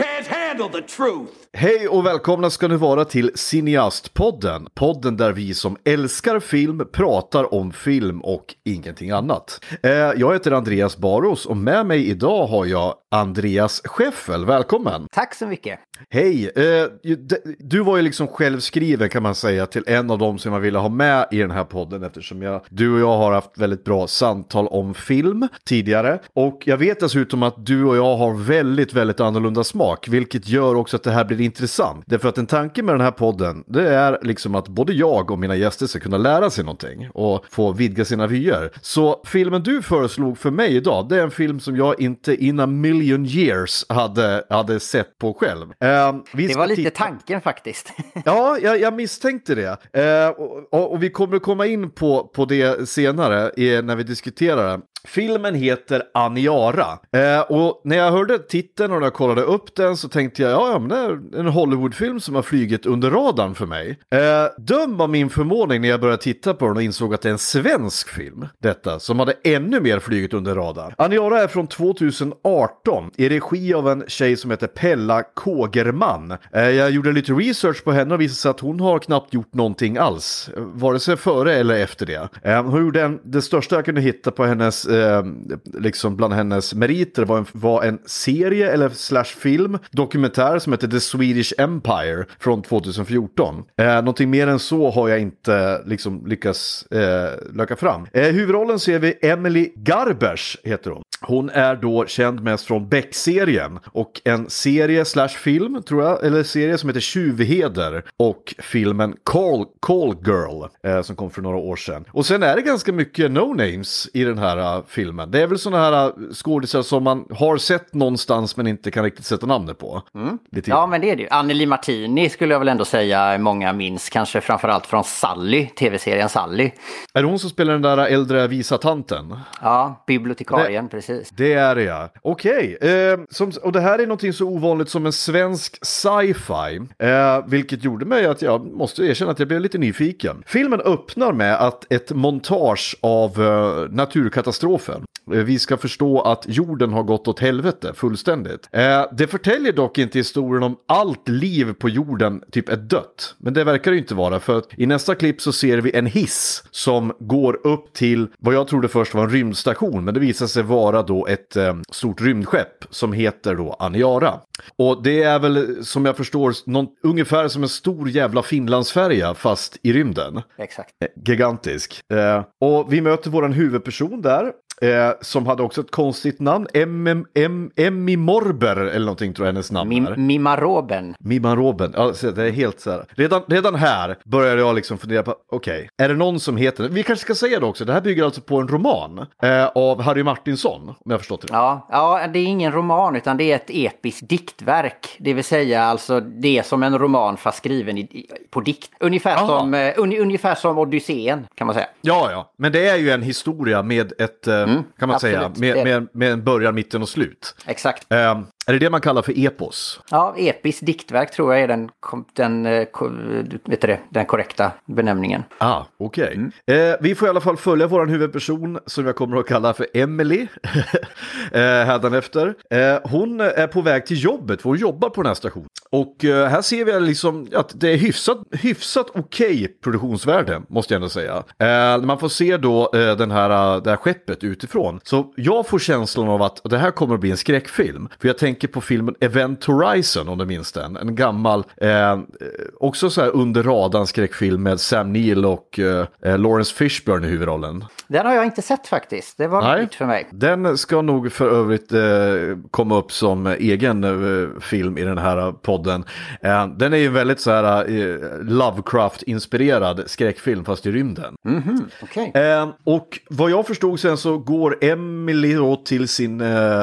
Can't handle the truth! Hej och välkomna ska ni vara till Cineastpodden. Podden där vi som älskar film pratar om film och ingenting annat. Eh, jag heter Andreas Baros och med mig idag har jag Andreas Scheffel. Välkommen! Tack så mycket. Hej! Eh, du var ju liksom självskriven kan man säga till en av dem som jag ville ha med i den här podden eftersom jag, du och jag har haft väldigt bra samtal om film tidigare. Och jag vet dessutom att du och jag har väldigt, väldigt annorlunda smak, vilket gör också att det här blir intressant. Därför att en tanke med den här podden, det är liksom att både jag och mina gäster ska kunna lära sig någonting och få vidga sina vyer. Så filmen du föreslog för mig idag, det är en film som jag inte in a million years hade, hade sett på själv. Eh, det var lite tanken faktiskt. ja, jag, jag, misstänkte det. Eh, och, och, och, vi kommer komma in på, på det senare i, när vi diskuterar det. Filmen heter Aniara. Eh, och när jag hörde titeln och när jag kollade upp den så tänkte jag, ja, ja, men det är en Hollywoodfilm som har flugit under radarn för mig. Eh, döm av min förvåning när jag började titta på den och insåg att det är en svensk film, detta, som hade ännu mer flugit under radarn. Aniara är från 2018 i regi av en tjej som heter Pella Kågerman. Eh, jag gjorde lite research på henne och visade sig att hon har knappt gjort någonting alls, vare sig före eller efter det. Eh, hon gjorde en, det största jag kunde hitta på hennes eh, liksom bland hennes meriter var en, var en serie eller slash film, dokumentär som heter The Swedish Empire från 2014. Eh, någonting mer än så har jag inte liksom lyckats eh, löka fram. Eh, huvudrollen ser vi Emily Garbers heter hon. Hon är då känd mest från Beck-serien och en serie slash film tror jag, eller serie som heter Tjuvheder och filmen Call, Call Girl eh, som kom för några år sedan. Och sen är det ganska mycket no-names i den här eh, filmen. Det är väl sådana här uh, skådisar som man har sett någonstans men inte kan riktigt sätta namnet på. Mm. Ja men det är det ju. Anneli Martini skulle jag väl ändå säga många minns, kanske framförallt från Sally, tv-serien Sally. Är det hon som spelar den där äldre visa tanten? Ja, bibliotekarien, det, precis. Det är det ja. Okej, okay. eh, och det här är någonting så ovanligt som en svensk sci-fi, eh, vilket gjorde mig att jag måste erkänna att jag blev lite nyfiken. Filmen öppnar med att ett montage av eh, naturkatastrofen. Eh, vi ska förstå att jorden har gått åt helvete fullständigt. Eh, det förtäljer dock inte historien om allt liv på jorden typ är dött. Men det verkar det inte vara för i nästa klipp så ser vi en hiss som går upp till vad jag trodde först var en rymdstation. Men det visar sig vara då ett eh, stort rymdskepp som heter då Aniara. Och det är väl som jag förstår någon, ungefär som en stor jävla Finlandsfärja fast i rymden. Exakt. Gigantisk. Och vi möter våran huvudperson där Eh, som hade också ett konstigt namn. Emmy Morber eller någonting tror jag hennes namn Mim är. Mimaroben. Mimaroben, ja, det är helt så här. Redan, redan här började jag liksom fundera på, okej, okay, är det någon som heter, vi kanske ska säga det också, det här bygger alltså på en roman eh, av Harry Martinsson, om jag förstått det Ja, ja, det är ingen roman utan det är ett episkt diktverk. Det vill säga alltså det är som en roman fast skriven i, på dikt. Ungefär som, uh, un, ungefär som Odysseen kan man säga. Ja, ja, men det är ju en historia med ett eh, Mm, kan man Absolut, säga, med, med, med en början, mitten och slut. Exakt. Eh, är det det man kallar för epos? Ja, episkt diktverk tror jag är den, den, eh, vet det, den korrekta benämningen. Ah, okej. Okay. Mm. Eh, vi får i alla fall följa vår huvudperson som jag kommer att kalla för Emily eh, hädanefter. Eh, hon är på väg till jobbet, för hon jobbar på den här stationen. Och eh, här ser vi liksom att det är hyfsat, hyfsat okej okay produktionsvärde, måste jag ändå säga. Eh, man får se då eh, den här, det här skeppet utifrån. Så jag får känslan av att det här kommer att bli en skräckfilm. För jag tänker på filmen Event Horizon om du minns den. En gammal, eh, också så här under radarn skräckfilm med Sam Neill och eh, Lawrence Fishburne i huvudrollen. Den har jag inte sett faktiskt. Det var nytt för mig. Den ska nog för övrigt eh, komma upp som egen eh, film i den här podden. Eh, den är ju väldigt så här eh, Lovecraft-inspirerad skräckfilm fast i rymden. Mm -hmm. okay. och vad jag förstod sen så går Emily till sin,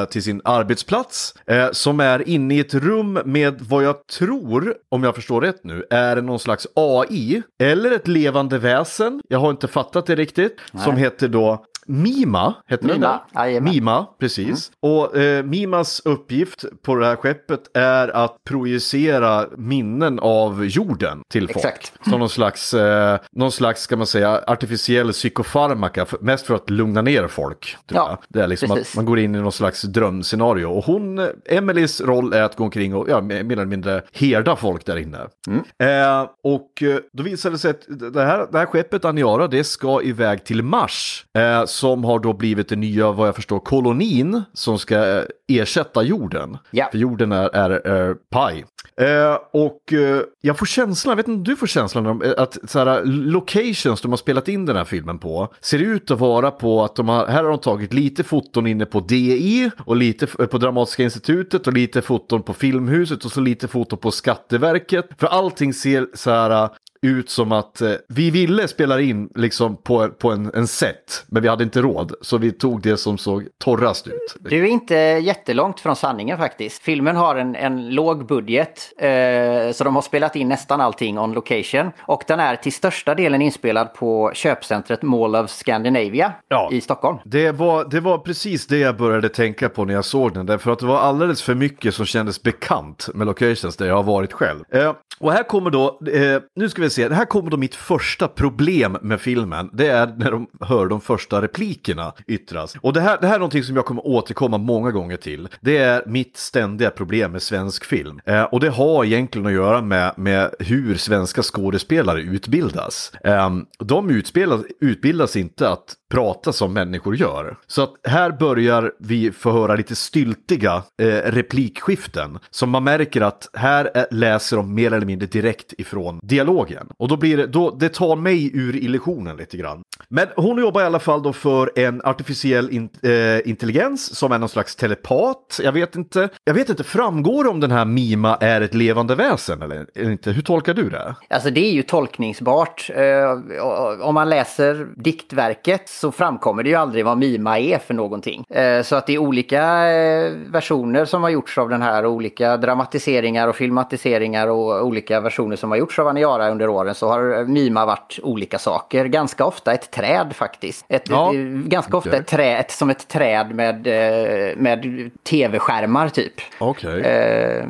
till sin arbetsplats som är inne i ett rum med vad jag tror, om jag förstår rätt nu, är någon slags AI eller ett levande väsen. Jag har inte fattat det riktigt. Nej. Som heter då Mima, heter den Mima, där? jajamän. Mima, precis. Och eh, Mimas uppgift på det här skeppet är att projicera minnen av jorden till folk. Exakt. Som någon slags, eh, någon slags, ska man säga, artificiell psykofarmaka, mest för att lugna ner folk. Ja. Det är liksom precis. att man går in i någon slags drömscenario. Och hon, eh, Emelies roll är att gå omkring och ja, mer eller mindre herda folk där inne. Mm. Eh, och eh, då visade det sig att det här, det här skeppet Aniara, det ska iväg till Mars. Eh, som har då blivit den nya, vad jag förstår, kolonin som ska eh, ersätta jorden. Ja. För jorden är, är, är paj. Eh, och eh, jag får känslan, jag vet inte om du får känslan eh, att så här, locations de har spelat in den här filmen på ser ut att vara på att de har, här har de tagit lite foton inne på DI och lite på Dramatiska institutet och lite foton på Filmhuset och så lite foton på Skatteverket. För allting ser så här ut som att eh, vi ville spela in liksom på, på en, en set, men vi hade inte råd. Så vi tog det som såg torrast ut. Du är inte jättelångt från sanningen faktiskt. Filmen har en, en låg budget, eh, så de har spelat in nästan allting on location. Och den är till största delen inspelad på köpcentret Mall of Scandinavia Ja. i Stockholm. Det var, det var precis det jag började tänka på när jag såg den. Därför att det var alldeles för mycket som kändes bekant med locations där jag har varit själv. Eh, och här kommer då, eh, nu ska vi se, det här kommer då mitt första problem med filmen. Det är när de hör de första replikerna yttras. Och det här, det här är någonting som jag kommer återkomma många gånger till. Det är mitt ständiga problem med svensk film. Eh, och det har egentligen att göra med, med hur svenska skådespelare utbildas. Eh, de utbildas, utbildas inte att prata som människor gör. Så att här börjar vi få höra lite styltiga eh, replikskiften. Som man märker att här eh, läser de mer eller mindre direkt ifrån dialogen. Och då blir det, då, det tar mig ur illusionen lite grann. Men hon jobbar i alla fall då för en artificiell in, eh, intelligens som är någon slags telepat. Jag vet inte. Jag vet inte, framgår det om den här Mima är ett levande väsen eller eller inte? Hur tolkar du det? Alltså det är ju tolkningsbart. Eh, om man läser diktverket så framkommer det ju aldrig vad Mima är för någonting. Eh, så att det är olika eh, versioner som har gjorts av den här, och olika dramatiseringar och filmatiseringar och olika versioner som har gjorts av Aniara under åren så har Mima varit olika saker. Ganska ofta ett träd faktiskt. Ett, Ja, eh, ganska ofta ett träd, ett, som ett träd med, eh, med tv-skärmar typ. Okej. Eh,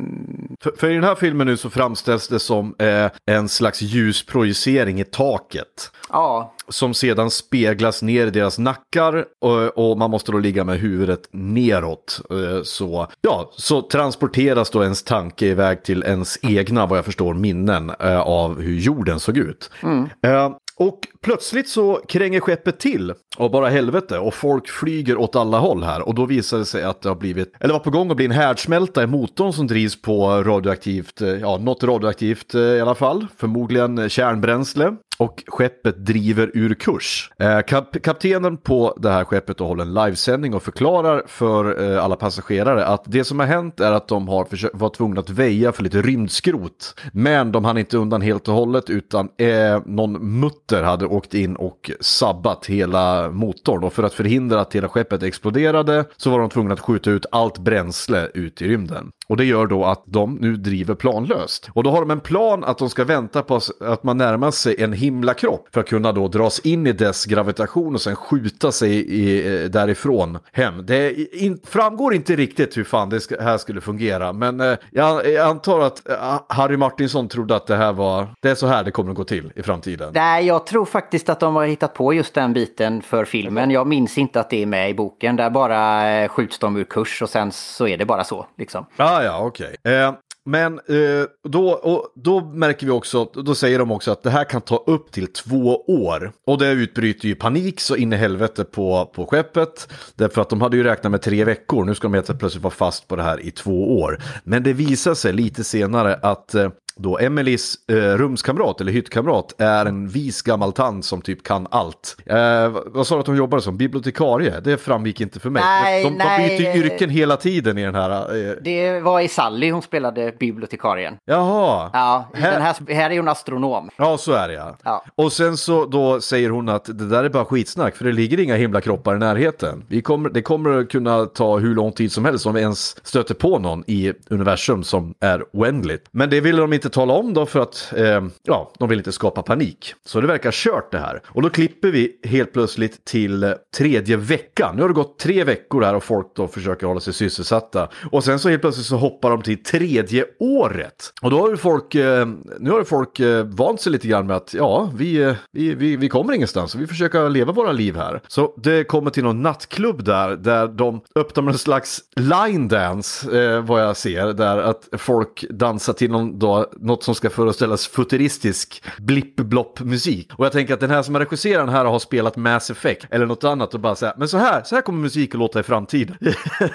För, för i den här filmen nu så framställs det som eh, en slags ljusprojicering i taket. ja, Som sedan speglas ner i deras nackar och, och man måste då ligga med huvudet neråt. Eh, Så, ja, så transporteras då ens tanke iväg till ens egna, vad jag förstår, minnen av hur jorden såg ut. Eh, och plötsligt så kränger skeppet till. Och bara helvete och folk flyger åt alla håll här. Och då visar det sig att det har blivit, eller var på gång att bli en härdsmälta i motorn som drivs på radioaktivt, eh, ja något radioaktivt eh, i alla fall, förmodligen kärnbränsle. Och skeppet driver ur kurs. Eh, kap kaptenen på det här skeppet håller en livesändning och förklarar för eh, alla passagerare att det som har hänt är att de har var tvungna att väja för lite rymdskrot. Men de hann inte undan helt och hållet utan eh, någon mutter hade åkt in och sabbat hela motorn. Och för att förhindra att hela skeppet exploderade så var de tvungna att skjuta ut allt bränsle ut i rymden. Och det gör då att de nu driver planlöst. Och då har de en plan att de ska vänta på att man närmar sig en himlakropp för att kunna då dras in i dess gravitation och sen skjuta sig i, eh, därifrån hem. Det in, framgår inte riktigt hur fan det ska, här skulle fungera, men eh, jag, jag antar att eh, Harry Martinsson trodde att det här var, det är så här det kommer att gå till i framtiden. Nej, jag tror faktiskt att de har hittat på just den biten för filmen. Jag minns inte att det är med i boken. Där bara skjuts de ur kurs och sen så är det bara så. Liksom. Ah, Ah, ja, okej. Eh, men eh, då, och, då märker vi också, då säger de också att det här kan ta upp till två år. Och det utbryter ju panik så in i helvete på, på skeppet. Därför att de hade ju räknat med tre veckor, nu ska de helt plötsligt vara fast på det här i två år. Men det visar sig lite senare att eh, då Emelies eh, rumskamrat eller hyttkamrat är en vis gammal tant som typ kan allt. Eh, vad sa du att hon jobbade som? Bibliotekarie? Det framgick inte för mig. Nej, de, de nej. byter ju yrken hela tiden i den här. Eh, Det var i Sally hon spelade bibliotekarien. Jaha. Ja, Här- Den här, här är hon astronom. Ja, så är det ja. Ja. Och sen så då säger hon att det där är bara skitsnack för det ligger inga himlakroppar i närheten. Vi kommer, det kommer kunna ta hur lång tid som helst om vi ens stöter på någon i universum som är oändligt. Men det ville de inte inte tala om då för att eh, ja, de vill inte skapa panik. Så det verkar kört det här. Och då klipper vi helt plötsligt till eh, tredje veckan. Nu har det gått tre veckor här och folk då försöker hålla sig sysselsatta. Och sen så helt plötsligt så hoppar de till tredje året. Och då har ju folk, eh, nu har ju folk eh, vant sig lite grann med att ja, vi, eh, vi, vi, vi kommer ingenstans. Vi försöker leva våra liv här. Så det kommer till någon nattklubb där, där de öppnar med en slags line dance, eh, vad jag ser, där att folk dansar till någon, då, något som ska föreställas futuristisk blipp-blopp-musik. Och jag tänker att den här som har regisserat den här har spelat Mass Effect eller något annat och bara säga, men så här, så här kommer musik att låta i framtiden.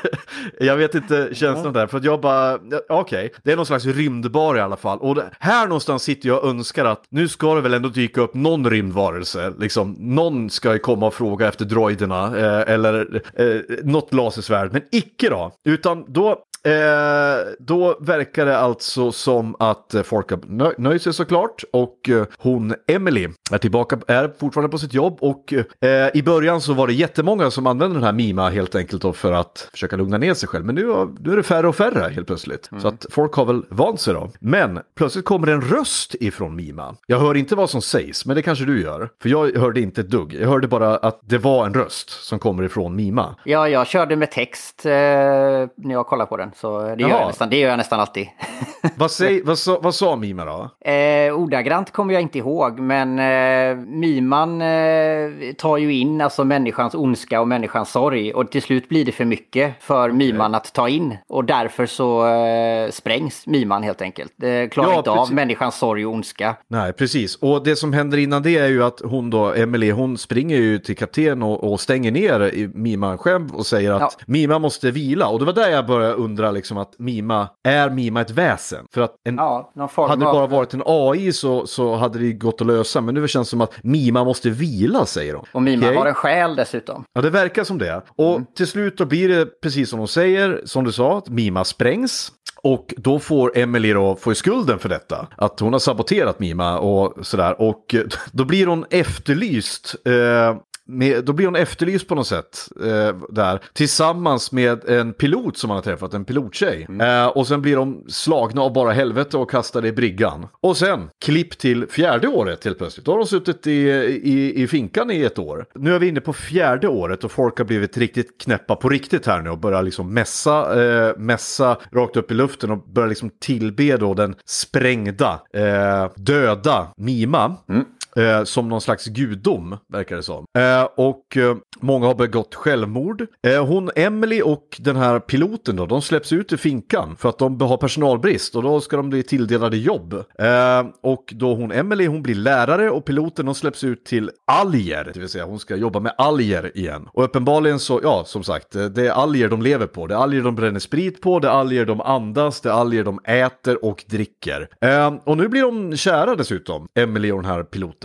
jag vet inte känslan där, för att jag bara, okej, okej, det är någon slags rymdbar i alla fall. Och det, här någonstans sitter jag och önskar att nu ska det väl ändå dyka upp någon rymdvarelse, liksom, någon ska ju komma och fråga efter droiderna eh, eller eh, något lasersvärd, men icke då, utan då Eh, då verkar det alltså som att eh, folk har nö nöjt sig såklart och eh, hon Emily är tillbaka, är fortfarande på sitt jobb och eh, i början så var det jättemånga som använde den här Mima helt enkelt då för att försöka lugna ner sig själv. Men nu, nu är det färre och färre helt plötsligt. Så att folk har väl vant sig då. Men plötsligt kommer det en röst ifrån Mima. Jag hör inte vad som sägs, men det kanske du gör. För jag hörde inte ett dugg. Jag hörde bara att det var en röst som kommer ifrån Mima. Ja, jag körde med text eh, när jag kollade på den. Så det gör, Jaha. jag nästan, det gör jag nästan alltid. vad, säg, vad, sa, vad sa Mima då? Eh, ordagrant kommer jag inte ihåg, men eh, Miman eh, tar ju in alltså människans ondska och människans sorg. Och till slut blir det för mycket för Miman att ta in. Och därför så eh, sprängs Miman helt enkelt. Det klarar Ja, inte av precis. människans sorg och ondska. Nej, precis. Och det som händer innan det är ju att hon då, Emily, hon springer ju till kapten och, och stänger ner i Mima själv och säger att Ja. Mima måste vila. Och det var där jag började undra liksom att Mima, är Mima ett väsen? För att en, Ja, hade det bara varit en AI så, så hade det gått att lösa. Men nu känns det som att Mima måste vila, säger de. Och Mima Okej. har en själ dessutom. Ja, det verkar som det. Och Mm. till slut då blir det precis som de säger, som du sa, att Mima sprängs. Och då får Emily då få skulden för detta. Att hon har saboterat Mima och sådär. Och då blir hon efterlyst. Eh, med, då blir hon efterlyst på något sätt eh, där. Tillsammans med en pilot som han har träffat, en pilottjej. Eh, och sen blir de slagna av bara helvete och kastade i briggan. Och sen, klipp till fjärde året helt plötsligt. Då har de suttit i, i, i finkan i ett år. Nu är vi inne på fjärde året och folk har blivit riktigt knäppa på riktigt här nu och börjar liksom mässa, eh, mässa rakt upp i luften och börjar liksom tillbe då den sprängda, eh, döda Mima. Eh, som någon slags gudom, verkar det som. Eh, och eh, många har begått självmord. Eh, hon, Emily och den här piloten då, de släpps ut i finkan för att de har personalbrist och då ska de bli tilldelade jobb. Eh, och då hon, Emily, hon blir lärare och piloten, de släpps ut till alger, det vill säga hon ska jobba med alger igen. Och uppenbarligen så, ja, som sagt, eh, det är alger de lever på. Det är alger de bränner sprit på, det är alger de andas, det är alger de äter och dricker. Eh, och nu blir de kära dessutom, Emily och den här piloten.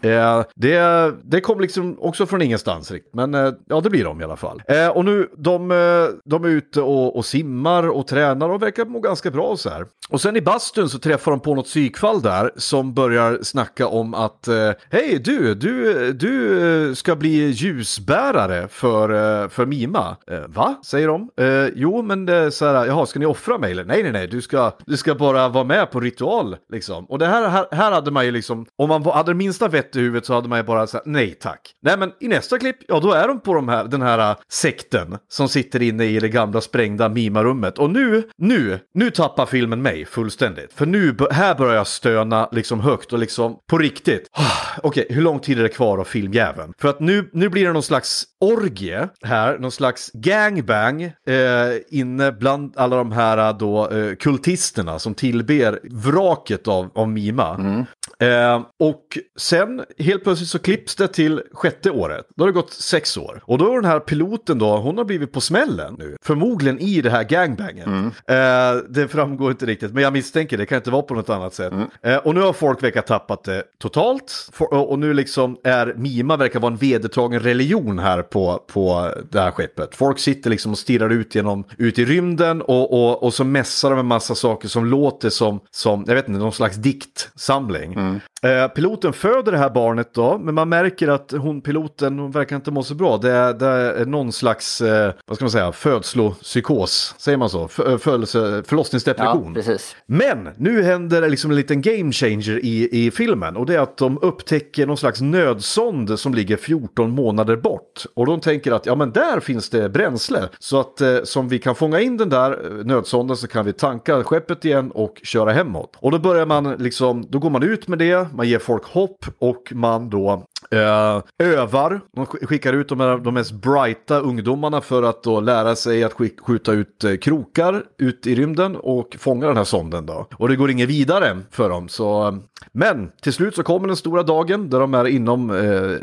Eh, det, det kom liksom också från ingenstans riktigt, men eh, ja, det blir de i alla fall. Eh, och nu, de, eh, de är ute och, och simmar och tränar och verkar må ganska bra så här. Och sen i bastun så träffar de på något psykfall där som börjar snacka om att eh, hej du, du, du eh, ska bli ljusbärare för, för Mima. Va? Säger de. Jo, men det är så här, jaha, ska ni offra mig? Eller? Nej, nej, nej, du ska, du ska bara vara med på ritual liksom. Och det här, här, här hade man ju liksom, om man hade det minsta vett i huvudet så hade man ju bara sagt nej tack. Nej, men i nästa klipp, ja då är de på de här, den här äh, sekten som sitter inne i det gamla sprängda Mima-rummet. Och nu, nu, nu tappar filmen mig fullständigt. För nu, här börjar jag stöna liksom högt och liksom på riktigt. Okej, hur lång tid är det kvar av filmjäveln? För att nu, nu blir det någon slags orgie här, någon slags gangbang eh, inne bland alla de här äh, då eh, kultisterna som tillber vraket av, av Mima. Mm. Eh, och sen helt plötsligt så klipps det till sjätte året. Då har det gått sex år. Och då är den här piloten då, hon har blivit på smällen nu. Förmodligen i det här gangbangen. Eh, det framgår inte riktigt, men jag misstänker det kan inte vara på något annat sätt. Eh, och nu har folk verkar tappat det totalt. For, och och nu liksom är Mima verkar vara en vedertagen religion här på, på det här skeppet. Folk sitter liksom och stirrar ut genom, ut i rymden och, och, och så mässar de en massa saker som låter som, som, jag vet inte, någon slags diktsamling. Eh, piloten föder det här barnet då, men man märker att hon, piloten, hon verkar inte må så bra. Det är, det är någon slags, eh, vad ska man säga, födslopsykos, säger man så? För, födelse, förlossningsdepression. Ja, precis. Men nu händer det liksom en liten game changer i, i filmen och det är att de upptäcker någon slags nödsond som ligger 14 månader bort. Och de tänker att ja men där finns det bränsle så att eh, som vi kan fånga in den där eh, nödsonden så kan vi tanka skeppet igen och köra hemåt. Och då börjar man liksom, då går man ut med det, man ger folk hopp och man då eh, övar, de skickar ut de, här, de mest brighta ungdomarna för att då lära sig att sk skjuta ut eh, krokar ut i rymden och fånga den här sonden då. Och det går inget vidare för dem. Så, men till slut så kommer den stora dagen där de är inom, eh,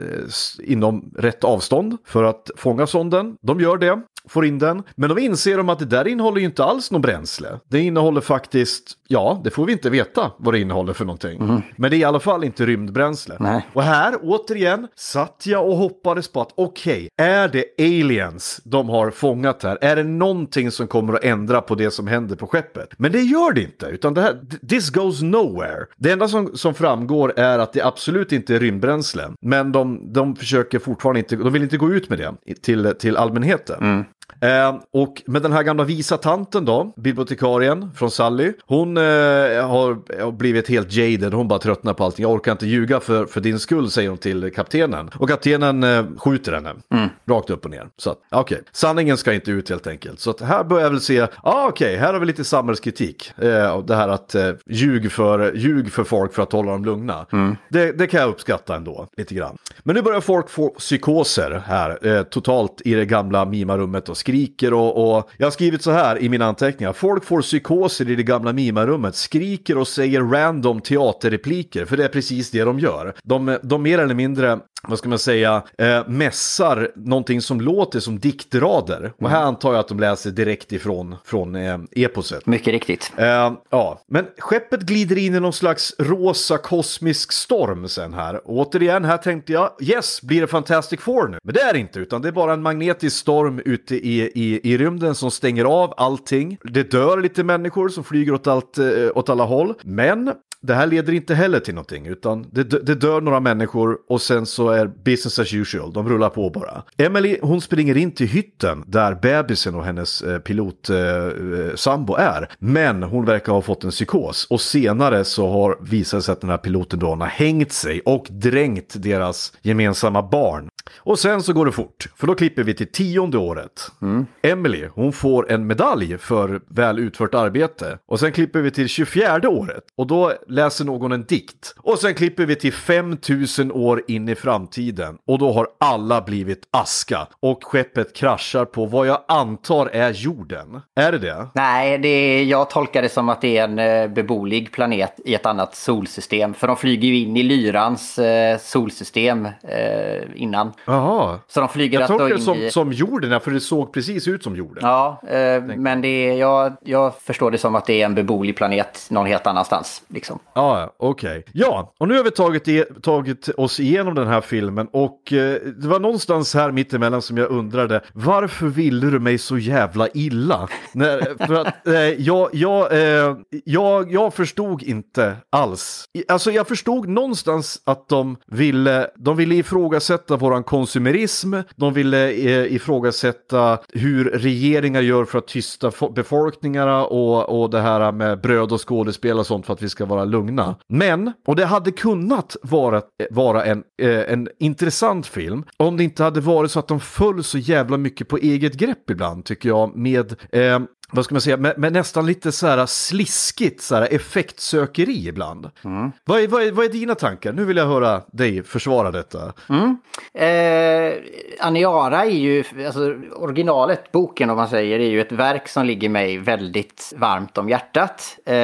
inom rätt avstånd för att fånga sonden. De gör det, får in den, men de inser de att det där innehåller ju inte alls något bränsle. Det innehåller faktiskt, ja, det får vi inte veta vad det innehåller för någonting. Mm. Men det är i alla fall inte rymdbränsle. Nej. Och här, återigen, satt jag och hoppades på att okej, okay, är det aliens de har fångat här? Är det någonting som kommer att ändra på det som händer på skeppet? Men det gör det inte, utan det här, this goes nowhere. Det enda som, som framgår är att det absolut inte är rymdbränsle, men de, de försöker fortfarande inte, de vill inte gå ut med det till, till allmänheten. Mm. Eh, och med den här gamla visa tanten då, bibliotekarien från Sally, hon eh, har, blivit helt jaded, hon bara tröttnar på allting. Jag orkar inte ljuga för, för din skull, säger hon till kaptenen. Och kaptenen eh, skjuter henne, mm. rakt upp och ner. Så att, okej, okay. sanningen ska inte ut helt enkelt. Så att här börjar jag väl se, ah, okej, okay, här har vi lite samhällskritik. Eh, det här att eh, ljug, för, ljug för folk för att hålla dem lugna. Mm. Det, det, kan jag uppskatta ändå, lite grann. Men nu börjar folk få psykoser här, eh, totalt i det gamla mimarummet och skriker och, och, jag har skrivit så här i mina anteckningar. Folk får psykoser i det gamla mimarummet, skriker och säger random teaterrepliker, för det är precis det de gör. De, de mer eller mindre vad ska man säga, eh, mässar någonting som låter som diktrader. Och här antar jag att de läser direkt ifrån från eh, eposet. Mycket riktigt. Eh, ja, men skeppet glider in i någon slags rosa kosmisk storm sen här. Och återigen, här tänkte jag, yes, blir det Fantastic Four nu? Men det är det inte, utan det är bara en magnetisk storm ute i, i, i rymden som stänger av allting. Det dör lite människor som flyger åt, allt, eh, åt alla håll. Men det här leder inte heller till någonting, utan det, det dör några människor och sen så är business as usual, de rullar på bara. Emily, hon springer in till hytten där bebisen och hennes eh, pilotsambo eh, är, men hon verkar ha fått en psykos och senare så har visat sig att den här piloten då har hängt sig och dränkt deras gemensamma barn. Och sen så går det fort, för då klipper vi till tionde året. Mm. Emily, hon får en medalj för väl utfört arbete. Och sen klipper vi till 24 året och då läser någon en dikt. Och sen klipper vi till 5000 år in i framtiden och då har alla blivit aska och skeppet kraschar på vad jag antar är jorden. Är det det? Nej, det är, jag tolkar det som att det är en eh, beboelig planet i ett annat solsystem. För de flyger ju in i Lyrans eh, solsystem eh, innan. Jaha. Så de flyger jag tolkar det som, i... som jorden, för det såg precis ut som jorden. Ja, eh, men det är, jag, jag förstår det som att det är en beboelig planet någon helt annanstans. Liksom. Ja, okej. Okay. Ja, och nu har vi tagit, tagit oss igenom den här filmen och eh, det var någonstans här mittemellan som jag undrade varför ville du mig så jävla illa? När, för att, eh, jag, jag, eh, jag, jag förstod inte alls. Alltså jag förstod någonstans att de ville, de ville ifrågasätta våran konsumerism, de ville eh, ifrågasätta hur regeringar gör för att tysta befolkningarna och, och det här med bröd och skådespel och sånt för att vi ska vara lugna. Men, och det hade kunnat vara, vara en, eh, en intressant film om det inte hade varit så att de föll så jävla mycket på eget grepp ibland tycker jag med eh, vad ska man säga, med, med, nästan lite så här sliskigt så här effektsökeri ibland. Mm. Vad, är, vad, är, vad är dina tankar? Nu vill jag höra dig försvara detta. Mm. Eh, Aniara är ju, alltså originalet, boken om man säger, är ju ett verk som ligger mig väldigt varmt om hjärtat. Eh,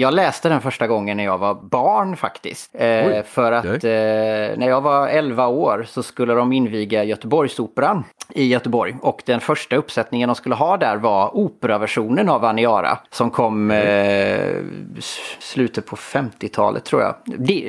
jag läste den första gången när jag var barn faktiskt. Eh, för att eh, när jag var 11 år så skulle de inviga Göteborgsoperan i Göteborg. Och den första uppsättningen de skulle ha där var operaversionen av Aniara som kom eh, slutet på 50-talet tror jag.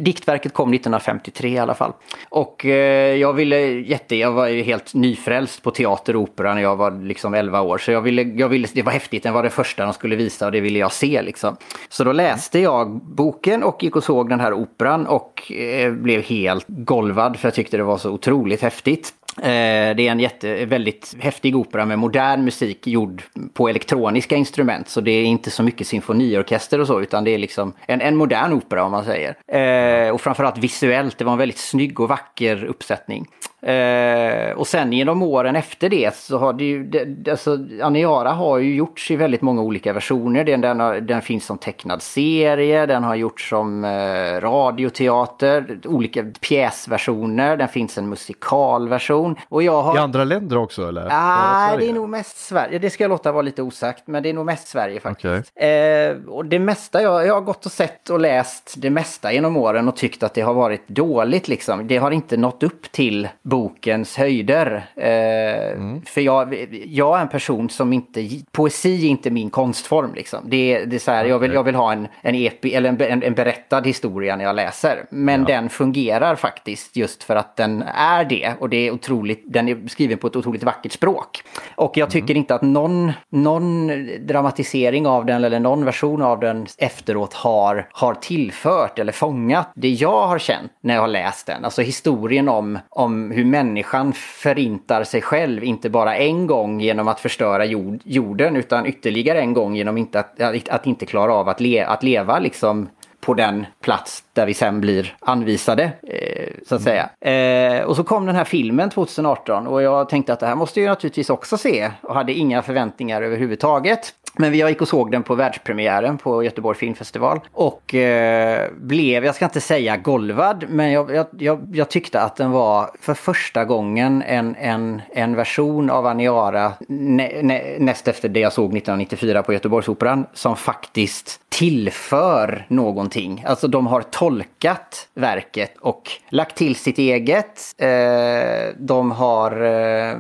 Diktverket kom 1953 i alla fall. Och eh, jag ville jätte, jag var ju helt nyfrälst på teater och opera när jag var liksom 11 år. Så jag ville, jag ville, det var häftigt, den var det första de skulle visa och det ville jag se liksom. Så då läste jag boken och gick och såg den här operan och eh, blev helt golvad för jag tyckte det var så otroligt häftigt. Eh, det är en jätte, väldigt häftig opera med modern musik gjord på elektroniska instrument. Så det är inte så mycket symfoniorkester och så, utan det är liksom en, en modern opera om man säger. Eh, och framförallt visuellt, det var en väldigt snygg och vacker uppsättning. Eh, och sen genom åren efter det så har det ju, det, alltså Aniara har ju gjorts i väldigt många olika versioner. Den, den, har, den finns som tecknad serie, den har gjorts som eh, radioteater, olika pjäsversioner, den finns en musikalversion. Och jag har... I andra länder också eller? Nej, det är nog mest Sverige. Det ska jag låta vara lite osagt, men det är nog mest Sverige faktiskt. Okay. Eh, och det mesta, jag, jag har gått och sett och läst det mesta genom åren och tyckt att det har varit dåligt liksom. Det har inte nått upp till bokens höjder. Eh, mm. För jag, jag är en person som inte, poesi är inte min konstform liksom. Det, det är så här, okay. jag, vill, jag vill ha en, en, epi, eller en, en, en berättad historia när jag läser. Men ja. den fungerar faktiskt just för att den är det. Och det är otroligt, den är skriven på ett otroligt vackert språk. Och jag tycker mm. inte att någon, någon dramatisering av den eller någon version av den efteråt har, har tillfört eller fångat det jag har känt när jag har läst den. Alltså historien om, om hur människan förintar sig själv, inte bara en gång genom att förstöra jord, jorden, utan ytterligare en gång genom inte att, att, att inte klara av att, le, att leva liksom på den plats där vi sen blir anvisade. Eh, så att säga. Eh, och så kom den här filmen 2018 och jag tänkte att det här måste jag naturligtvis också se och hade inga förväntningar överhuvudtaget. Men jag gick och såg den på världspremiären på Göteborg Filmfestival. Och eh, blev, jag ska inte säga golvad, men jag, jag, jag, jag, tyckte att den var för första gången en, en, en version av Aniara nä, nä, näst efter det jag såg 1994 på Göteborgsoperan som faktiskt tillför någonting. Alltså de har tolkat verket och lagt till sitt eget. Eh, de har, eh,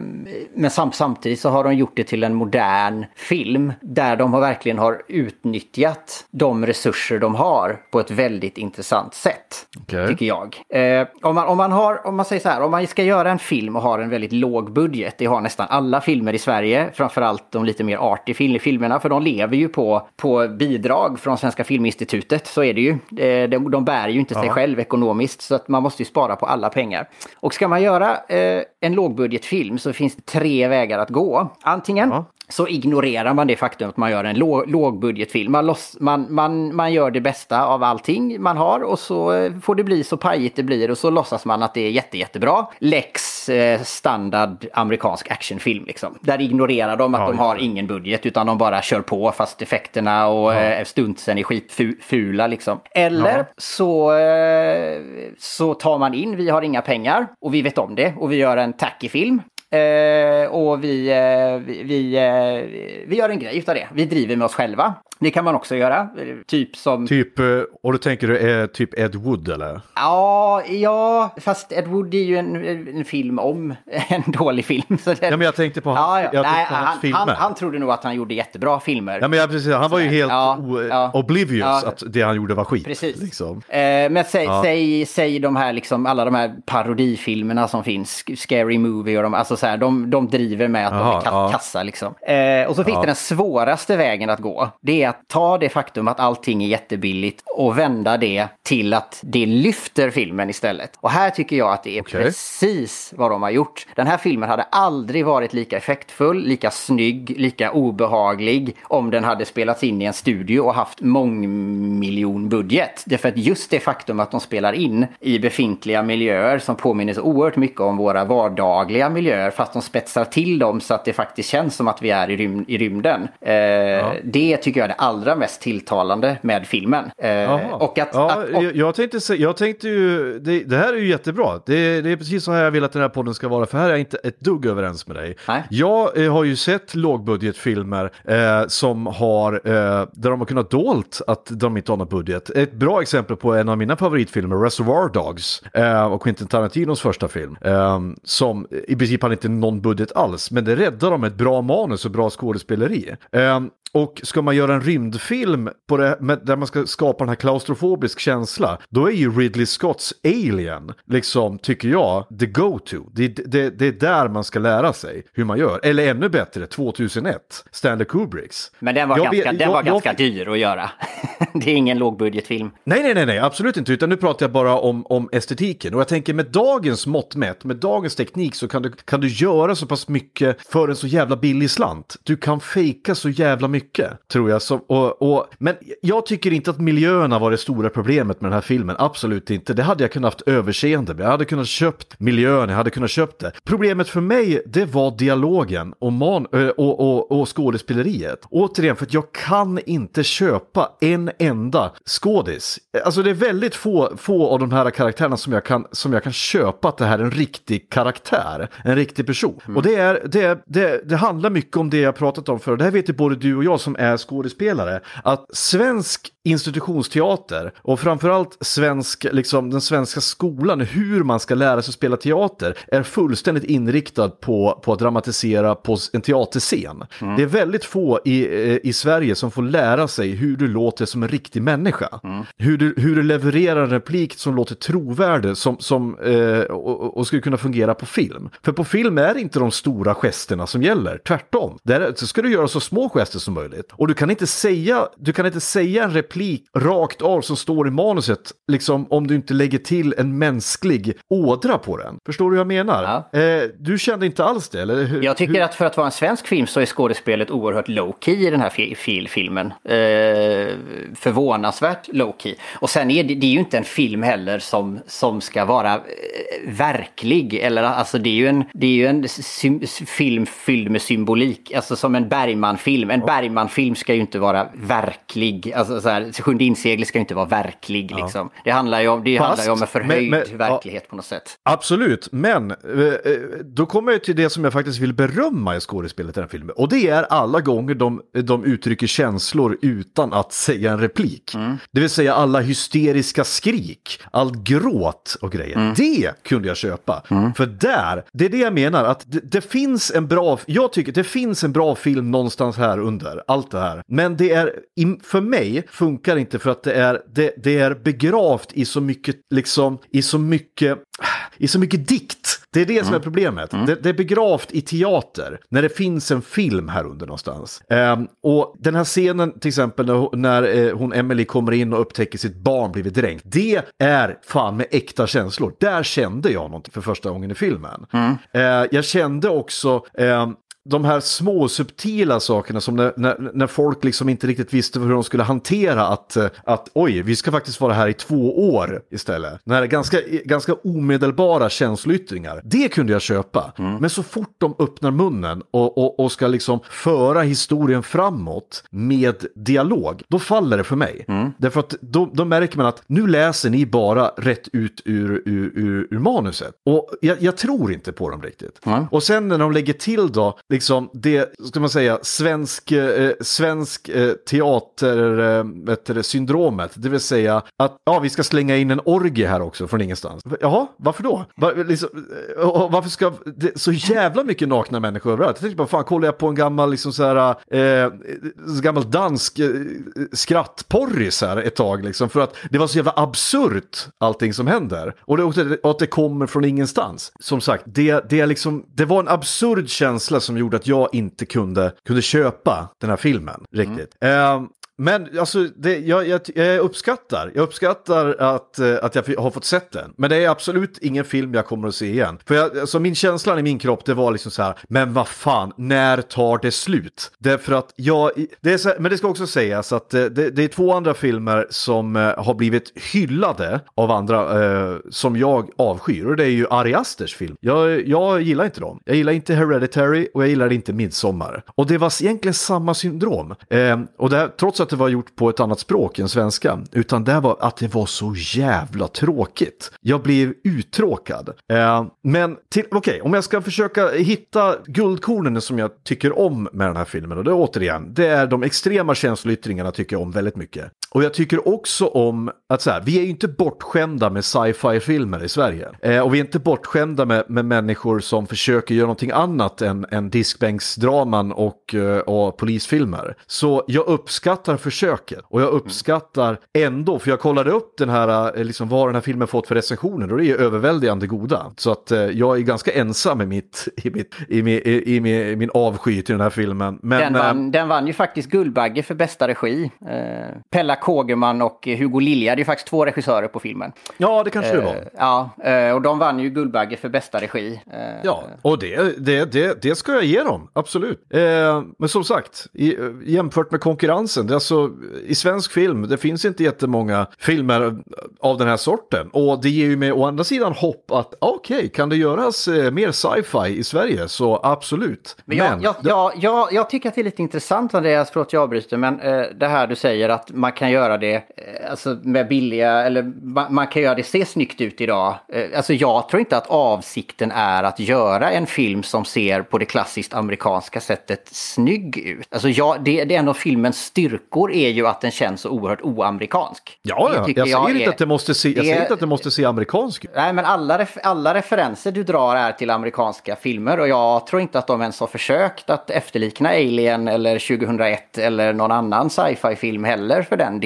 men samtidigt så har de gjort det till en modern film där de har verkligen har utnyttjat de resurser de har på ett väldigt intressant sätt. Okay. Tycker jag. Eh, om, man, om, man har, om man säger så här, om man ska göra en film och har en väldigt låg budget, det har nästan alla filmer i Sverige, framförallt de lite mer arty filmerna, för de lever ju på, på bidrag från Svenska Filminstitutet, så är det ju. Eh, de, de bär ju inte sig själv ekonomiskt, så att man måste ju spara på alla pengar. Och ska man göra eh, en lågbudgetfilm så finns det tre vägar att gå. Antingen ja så ignorerar man det faktum att man gör en låg, lågbudgetfilm. Man, loss, man, man, man gör det bästa av allting man har och så eh, får det bli så pajigt det blir och så låtsas man att det är jätte, jättebra. Lex eh, standard amerikansk actionfilm liksom. Där ignorerar de att ja, de har ingen budget utan de bara kör på fast effekterna och ja. eh, stuntsen är skitfula liksom. Eller ja. så, eh, så tar man in, vi har inga pengar och vi vet om det och vi gör en tacky film Eh, och vi, eh, vi, vi, eh, vi gör en grej av det. Vi driver med oss själva. Det kan man också göra. Typ som... Typ, eh, och då tänker du är typ Ed Wood eller? Ja, ja, fast Ed Wood är ju en, en film om en dålig film. Så det... Ja, men jag tänkte på, ja, ja. Jag Nej, han, han, han, trodde nog att han gjorde jättebra filmer. Ja, men jag, precis, han var ju helt ja, ja. oblivious att det han gjorde var skit. Precis. Liksom. Eh, men säg, säg, säg de här, liksom, alla de här parodifilmerna som finns, Scary Movie och de, alltså så här, de, de driver med att Aha, de är kassa liksom. Eh, och så finns det den svåraste vägen att gå. Det är att ta det faktum att allting är jättebilligt och vända det till att det lyfter filmen istället. Och här tycker jag att det är okay. precis vad de har gjort. Den här filmen hade aldrig varit lika effektfull, lika snygg, lika obehaglig om den hade spelats in i en studio och haft mångmiljonbudget. Därför att just det faktum att de spelar in i befintliga miljöer som påminner så oerhört mycket om våra vardagliga miljöer fast de spetsar till dem så att det faktiskt känns som att vi är i, rym i rymden. Eh, ja. Det tycker jag är det allra mest tilltalande med filmen. Eh, och att, ja, att, och... Jag, tänkte, jag tänkte ju, det, det, här är ju jättebra. Det, det är precis så här jag vill att den här podden ska vara, för här är jag inte ett dugg överens med dig. Nej. Jag eh, har ju sett lågbudgetfilmer eh, som har, eh, där de har kunnat dolt att de inte har någon budget. Ett bra exempel på en av mina favoritfilmer, Reservoir Dogs, eh, och Quentin Tarantinos första film, som i princip hade inte någon budget alls, men det räddar dem med ett bra manus och bra skådespeleri. Ehm, och ska man göra en rymdfilm på det, med, där man ska skapa den här klaustrofobisk känsla, då är ju Ridley Scotts Alien, liksom, tycker jag, the go-to. Det, det, det är där man ska lära sig hur man gör. Eller ännu bättre, 2001, Stanley Kubricks. Men den var Jag ganska, vet- den var jag- ganska jag- dyr att göra. det är ingen lågbudgetfilm. Nej, nej, nej, nej, absolut inte. Utan nu pratar jag bara om, om estetiken. Och jag tänker med dagens mått mätt, med dagens teknik så kan du, kan du göra så pass mycket för en så jävla billig slant. Du kan fejka så jävla mycket, tror jag. Så, och, och, men jag tycker inte att miljöerna var det stora problemet med den här filmen. Absolut inte. Det hade jag kunnat haft överseende med. Jag hade kunnat köpt miljön, jag hade kunnat köpt det. Problemet för mig, det var dialogen och, man, och, och, och skådespeleriet. Återigen, för att jag kan inte köpa en enda skådis. Alltså det är väldigt få, få av de här karaktärerna som jag, kan, som jag kan köpa att det här är en riktig karaktär, en riktig person. Och det, är, det, är, det, det handlar mycket om det jag pratat om förr. Det här vet ju både du och jag jag som är skådespelare, att svensk institutionsteater och framförallt svensk, liksom, den svenska skolan, hur man ska lära sig spela teater, är fullständigt inriktad på, på att dramatisera på en teaterscen. Det är väldigt få i, eh, i Sverige som får lära sig hur du låter som en riktig människa. Hur, du, hur du levererar en replik som låter trovärdig som, som, eh, och, och skulle kunna fungera på film. För på film är det inte de stora gesterna som gäller, tvärtom. Där så ska du göra så små gester som möjligt. Och du kan inte säga, du kan inte säga en replik rakt av som står i manuset, liksom om du inte lägger till en mänsklig ådra på den. Förstår du vad jag menar? Eh, du kände inte alls det, eller hur? Jag tycker hur? att för att vara en svensk film så är skådespelet oerhört low-key i den här fi- fil- filmen. Eh, förvånansvärt low-key. Och sen är det, det är ju inte en film heller som, som ska vara eh, verklig. Eller alltså det är ju en, det är ju en film fylld med symbolik. Alltså som en Bergman-film. En Bergman-film ska ju inte vara verklig. Alltså så här, Sjunde inseglet ska ju inte vara verklig liksom. Det handlar ju om, det Fast, handlar ju om en men- förhöjd men- ja. verklighet på något sätt. Absolut, men eh, eh, då kommer jag till det som jag faktiskt vill berömma i skådespelet i den här filmen. Och det är alla gånger de, de uttrycker känslor utan att säga en replik. Det vill säga alla hysteriska skrik, all gråt och grejer. Det kunde jag köpa. För där, det är det jag menar, att det, det finns en bra, jag tycker det finns en bra film någonstans här under, allt det här. Men det är, för mig funkar inte för att det är, det, det är begravt i så mycket, liksom, i så mycket, i så mycket dikt. Det är det som är problemet. Det, det är begravt i teater när det finns en film här under någonstans. Ehm, och den här scenen till exempel när, hon- när eh, hon Emily kommer in och upptäcker sitt barn blivit dränkt. Det är fan med äkta känslor. Där kände jag någonting för första gången i filmen. Eh, jag kände också ehm, de här små subtila sakerna som när, när, när folk liksom inte riktigt visste hur de skulle hantera att, eh, att oj, vi ska faktiskt vara här i två år istället. När det är ganska, ganska omedelbara känsloyttringar. Det kunde jag köpa. Men så fort de öppnar munnen och, och, och ska liksom föra historien framåt med dialog, då faller det för mig. Därför att då, då märker man att nu läser ni bara rätt ut ur, ur, ur, ur manuset. Och jag, jag tror inte på dem riktigt. Och sen när de lägger till då, liksom det, ska man säga, svensk, eh, svensk eh, teater, eh, det, syndromet. Det vill säga att, ja, vi ska slänga in en orgie här också från ingenstans. Jaha, varför då? Var, liksom, eh, och varför ska det, så jävla mycket nakna människor överallt? Jag tänkte bara, fan, kollar jag på en gammal, liksom så här, eh, eh gammal dansk eh, skrattporris här ett tag, liksom, för att det var så jävla absurt allting som händer. Och, det, och att det kommer från ingenstans. Som sagt, det, det, liksom, det var en absurd känsla som gjorde att jag inte kunde, kunde köpa den här filmen riktigt. Eh, men alltså, det, jag, jag, jag uppskattar, jag uppskattar att, eh, att jag har fått sett den. Men det är absolut ingen film jag kommer att se igen. För jag, alltså, min känsla i min kropp, det var liksom så här, men vad fan, när tar det slut? Därför att jag, det är så här, men det ska också sägas att eh, det, det är två andra filmer som eh, har blivit hyllade av andra eh, som jag avskyr. Och det är ju Ari Asters film. Jag, jag gillar inte dem. Jag gillar inte Hereditary och jag gillar inte Midsommar. Och det var egentligen samma syndrom. Eh, och det, här- trots att att det var gjort på ett annat språk än svenska, utan det var att det var så jävla tråkigt. Jag blev uttråkad. Eh, men okej, okay, om jag ska försöka hitta guldkornen som jag tycker om med den här filmen, och det är återigen, det är de extrema känsloyttringarna tycker jag om väldigt mycket. Och jag tycker också om att så här, vi är ju inte bortskämda med sci-fi-filmer i Sverige. Eh, och vi är inte bortskämda med, med människor som försöker göra någonting annat än, än diskbänksdraman och, eh, och polisfilmer. Så jag uppskattar försöket och jag uppskattar ändå, för jag kollade upp den här, eh, liksom vad den här filmen fått för recensioner och det är överväldigande goda. Så att eh, jag är ganska ensam i, mitt, i, mitt, i, min, i, i, min, i min avsky till den här filmen. Men, den, vann, den vann ju faktiskt Guldbagge för bästa regi. Eh, Pella Kågerman och Hugo Lilja, det är faktiskt två regissörer på filmen. Ja, det kanske det var. Ja, och de vann ju Guldbagge för bästa regi. Ja, och det, det, det, det ska jag ge dem, absolut. men som sagt, jämfört med konkurrensen, det är alltså, i svensk film, det finns inte jättemånga filmer av den här sorten. Och det ger ju mig å andra sidan hopp att okej, okay, kan det göras eh, mer sci-fi i Sverige så absolut. Men, jag, men jag, jag, jag, jag, tycker att det är lite intressant Andreas, förlåt jag avbryter, men eh, det här du säger att man kan göra det eh, alltså, med billiga, eller man, man, kan göra det se snyggt ut idag. Eh, alltså jag tror inte att avsikten är att göra en film som ser på det klassiskt amerikanska sättet snygg ut. Alltså jag, det, det är en av filmens styrkor är ju att den känns så oerhört oamerikansk. Ja, ja. jag, säger, inte att det måste se, jag säger inte att det måste se amerikansk ut. Nej, men alla, ref, alla referenser du drar är till amerikanska filmer och jag tror inte att de ens har försökt att efterlikna Alien eller 2001 eller någon annan sci-fi film heller för den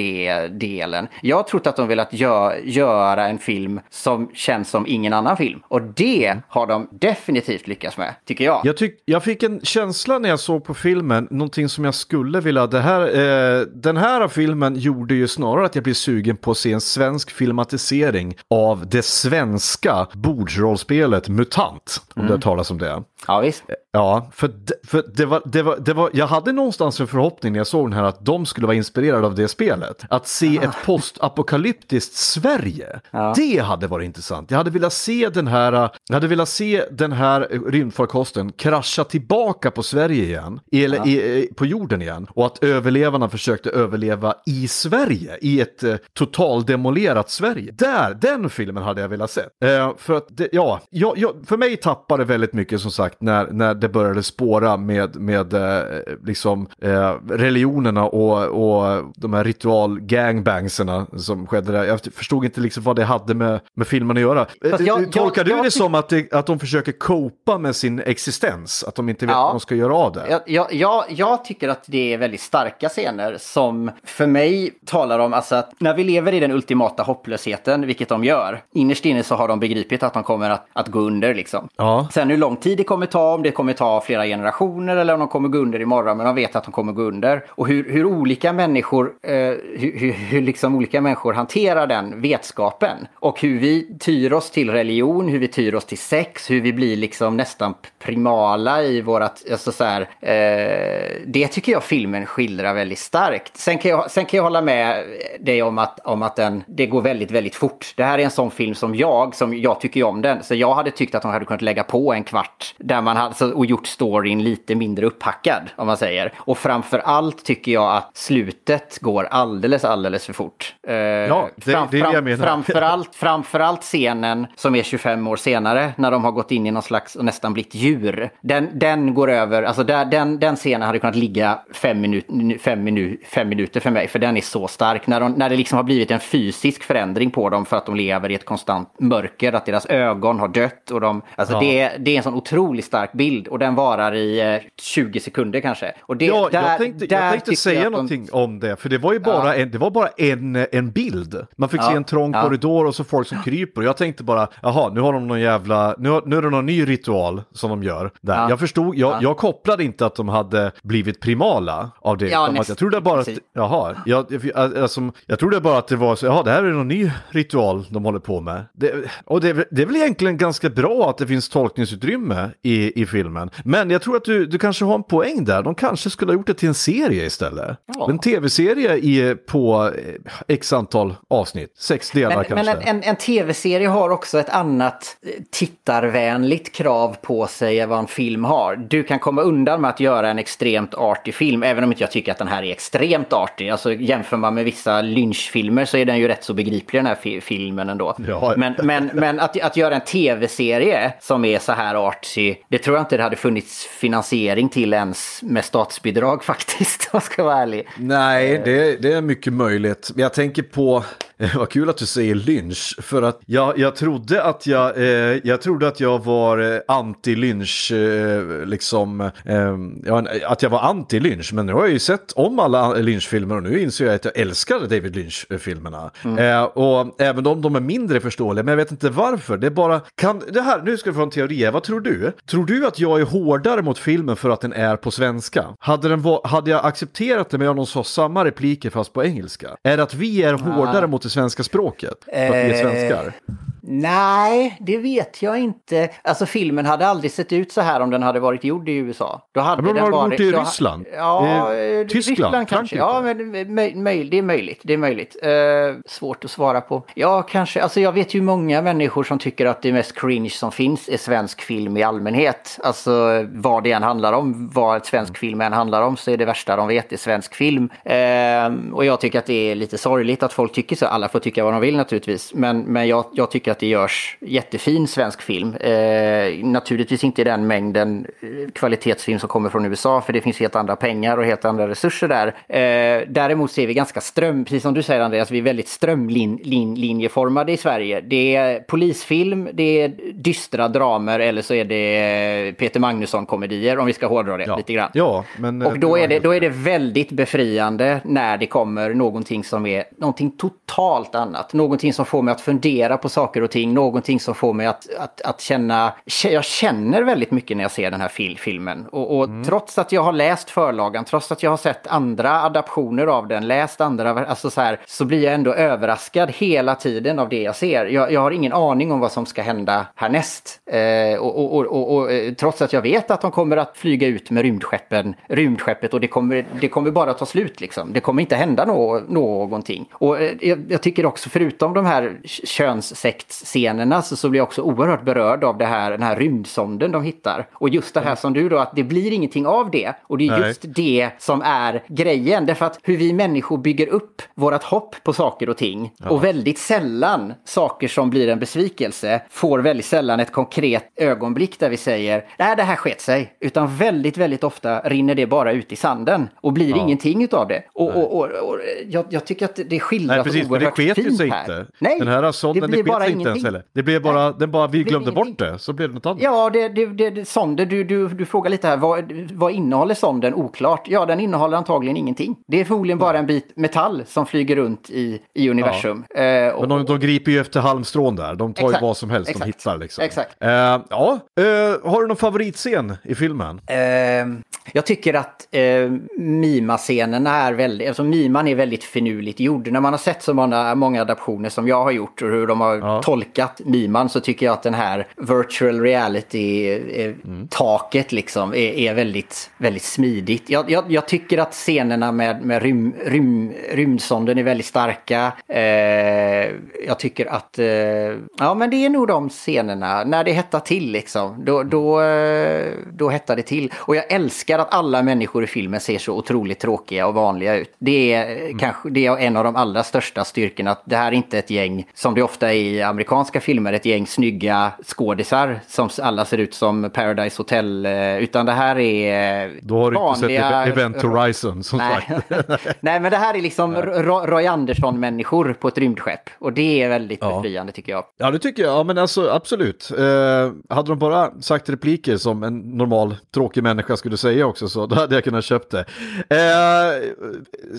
delen. Jag har trott att de velat gö göra en film som känns som ingen annan film och det har de definitivt lyckats med, tycker jag. Jag, tyck, jag fick en känsla när jag såg på filmen, någonting som jag skulle vilja, det här, eh, den här filmen gjorde ju snarare att jag blev sugen på att se en svensk filmatisering av det svenska bordsrollspelet MUTANT. Om mm. det talas om det. Ja, visst. Ja, för, för det var, det var, det var, jag hade någonstans en förhoppning när jag såg den här att de skulle vara inspirerade av det spelet. Att se ett postapokalyptiskt Sverige. Ja. Det hade varit intressant. Jag hade velat se den här, jag hade velat se den här rymdfarkosten krascha tillbaka på Sverige igen, eller ja. i, på jorden igen. Och att överlevarna försökte överleva i Sverige, i ett eh, totaldemolerat Sverige. Där, den filmen hade jag velat se. Eh, för att, det, ja, jag, jag, för mig tappade väldigt mycket som sagt när, när det började spåra med, med eh, liksom eh, religionerna och, och de här ritual-gangbangserna som skedde där. Jag förstod inte liksom vad det hade med, med filmen att göra. Eh, jag, Tolkar jag, du det som att, det, att de försöker copa med sin existens? Att de inte vet ja, vad de ska göra av det? Jag, jag, jag tycker att det är väldigt starka scener som för mig talar om alltså att när vi lever i den ultimata hopplösheten, vilket de gör, innerst inne så har de begripit att de kommer att, att gå under liksom. Ja. Sen hur lång tid det kommer ta, om det kommer ta flera generationer eller om de kommer gå under imorgon, men de vet att de kommer gå under. Och hur, hur olika människor, eh, hur, hur, hur liksom olika människor hanterar den vetskapen. Och hur vi tyr oss till religion, hur vi tyr oss till sex, hur vi blir liksom nästan primala i vårat, alltså så här, eh, det tycker jag filmen skildrar väldigt starkt. Sen kan jag, sen kan jag hålla med dig om att, om att den, det går väldigt, väldigt fort. Det här är en sån film som jag, som jag tycker om den. Så jag hade tyckt att de hade kunnat lägga på en kvart där man hade, och gjort storyn lite mindre upphackad, om man säger. Och framför allt tycker jag att slutet går alldeles, alldeles för fort. Eh, ja, det, fram, det är det jag menar. Framförallt, framförallt scenen som är 25 år senare, när de har gått in i någon slags och nästan blivit djur. Den, den går över, alltså där, den, den scenen hade kunnat ligga fem, minut, fem, minu, fem minuter för mig, för den är så stark. När, de, när det liksom har blivit en fysisk förändring på dem för att de lever i ett konstant mörker, att deras ögon har dött och de, alltså ja. det, det är en sån otroligt stark bild och den varar i 20 eh, sekunder kanske. Och det, ja, där, jag tänkte, jag tänkte säga jag någonting de... om det, för det var ju bara, ja. en, det var bara en, en bild. Man fick ja. se en trång korridor och så folk som kryper. Och jag tänkte bara, jaha, nu har de någon jävla, nu, nu är det någon ny ritual som de gör. Där. Jag förstod, jag, jag kopplade inte att de hade blivit primala av det. Ja, näst, jag trodde bara att, jaha, jag, alltså, jag trodde bara att det var så, jaha, det här är någon ny ritual de håller på med. Det, och det, det är väl egentligen ganska bra att det finns tolkningsutrymme i, i filmen. Men jag tror att du, du kanske har en poäng där. De kanske skulle ha gjort det till en serie istället. Ja. En tv-serie på eh, x antal avsnitt, sex delar men, kanske. Men en, en, en tv-serie har också ett annat eh, tittarvänligt krav på sig än vad en film har. Du kan komma undan med att göra en extremt artig film, även om inte jag tycker att den här är extremt artig. Alltså jämför man med vissa lynchfilmer så är den ju rätt så begriplig den här fi filmen ändå. Ja. Men, men, men att, att göra en tv-serie som är så här artsy, det tror jag inte det hade funnits finansiering till ens med statsbidrag faktiskt, om jag ska vara ärlig. Nej, det, det är mycket möjligt. Jag tänker på, vad kul att du säger lynch, för att jag, jag trodde att jag, eh, jag trodde att jag var eh, anti-lynch, eh, liksom, eh, att jag var anti-lynch, men nu har jag ju sett om alla lynchfilmer och nu inser jag att jag älskar David Lynch-filmerna. Eh, och även om de är mindre förståeliga, men jag vet inte varför. Det är bara, kan, det här, nu ska vi få en teori, vad tror du? Tror du att jag är hårdare mot filmen för att den är på svenska? Hade, den hade jag accepterat det med om de sa samma repliker fast på engelska? Är det att vi är hårdare mot det svenska språket? För att vi är svenskar? Nej, det vet jag inte. Alltså filmen hade aldrig sett ut så här om den hade varit gjord i USA. Då hade men den har varit... gjort i Ryssland? Ja, Eh, eh, Tyskland? Ryssland kanske. Ja, men möj, möj, det är möjligt. Det är möjligt. Eh, svårt att svara på. Ja, kanske. Alltså jag vet ju många människor som tycker att det mest cringe som finns är svensk film i allmänhet. Alltså vad det än handlar om, vad ett svensk film än handlar om så är det värsta de vet är svensk film. Eh, och jag tycker att det är lite sorgligt att folk tycker så. Alla får tycka vad de vill naturligtvis. Men, men jag, jag tycker att det görs jättefin svensk film. Eh, naturligtvis inte i den mängden eh, kvalitetsfilm som kommer från USA för det finns helt andra pengar och helt andra resurser där. Eh, däremot ser vi ganska ström, precis som du säger Andreas, vi är väldigt strömlinjeformade i Sverige. Det är polisfilm, det är dystra dramer eller så är det Peter Magnusson-komedier om vi ska hårdra det Ja. lite grann. Ja, men... Och då är, det, då är det väldigt befriande när det kommer någonting som är någonting totalt annat. Någonting som får mig att fundera på saker och ting. Någonting som får mig att, att, att känna... Jag känner väldigt mycket när jag ser den här fil, filmen. Och, och trots att jag har läst förlagan, trots att jag har sett andra adaptioner av den, läst andra, alltså så här, så blir jag ändå överraskad hela tiden av det jag ser. Jag, jag har ingen aning om vad som ska hända härnäst. Eh, och, och, och, och, eh, trots att jag vet att de kommer att flyga ut med rymdskeppen, rymdskeppet och det kommer, det kommer bara ta slut liksom. Det kommer inte hända nå, någonting. Och eh, jag, jag tycker också förutom de här könssektscenerna så, så blir jag också oerhört berörd av det här, den här rymdsonden de hittar. Och just det här som du då, att det blir ingenting av det. Och det är Nej. just det som är grejen. Därför att hur vi människor bygger upp vårat hopp på saker och ting. Och väldigt sällan saker som blir en besvikelse får väldigt sällan ett konkret ögonblick där vi säger nej det här sket sig. Utan väldigt, väldigt ofta rinner det bara ut i sanden och blir ingenting utav det. Och, och, och, och jag, jag tycker att det skildras Nej, precis, oerhört ju fint sig här. inte. Nej, den här sonden, det blir bara sig ens ingenting. heller. Det blev bara, den bara, vi glömde bort ingenting. det, så blev det något annat. Ja, det, det, det, sonden, du, du, du frågar lite här, vad, vad innehåller sonden? Oklart. Ja, den innehåller antagligen ingenting. Det är förmodligen bara en bit metall som flyger runt i, i universum. Eh, och, Men de, de griper ju efter halmstrån där. De tar ju Exakt, vad som helst de exakt, hittar. Liksom. exakt. Eh, ja, eh, har du någon favoritscen i filmen? Eh, jag tycker att eh, Mima-scenerna är väldigt, alltså Miman är väldigt finurligt gjord. När man har sett så många, många adaptioner som jag har gjort och hur de har Ja. tolkat Miman så tycker jag att den här virtual reality-taket liksom är, är väldigt, väldigt smidigt. Jag, jag, jag tycker att scenerna med, med rym, rym, rymdsonden är väldigt starka. Eh, jag tycker att, eh, ja men det är nog de scenerna, när det hettar till liksom. Då, då, eh, då hettar det till. Och jag älskar att alla människor i filmen ser så otroligt tråkiga och vanliga ut. Det är eh, kanske det är en av de allra största styrkorna. Att det här är inte ett gäng, som det ofta är i amerikanska filmer, ett gäng snygga skådisar som alla ser ut som Paradise Hotel. eh, Utan det här är Då har du inte sett Event Horizon som Nej. sagt. Nej, men det här är liksom Ro- Roy Andersson-människor på ett rymdskepp. Och det är väldigt Ja. befriande tycker jag. Ja, det tycker jag. Ja, men alltså absolut. Eh, hade de bara sagt repliker som en normal tråkig människa skulle säga också så då hade jag kunnat köpt det. Eh,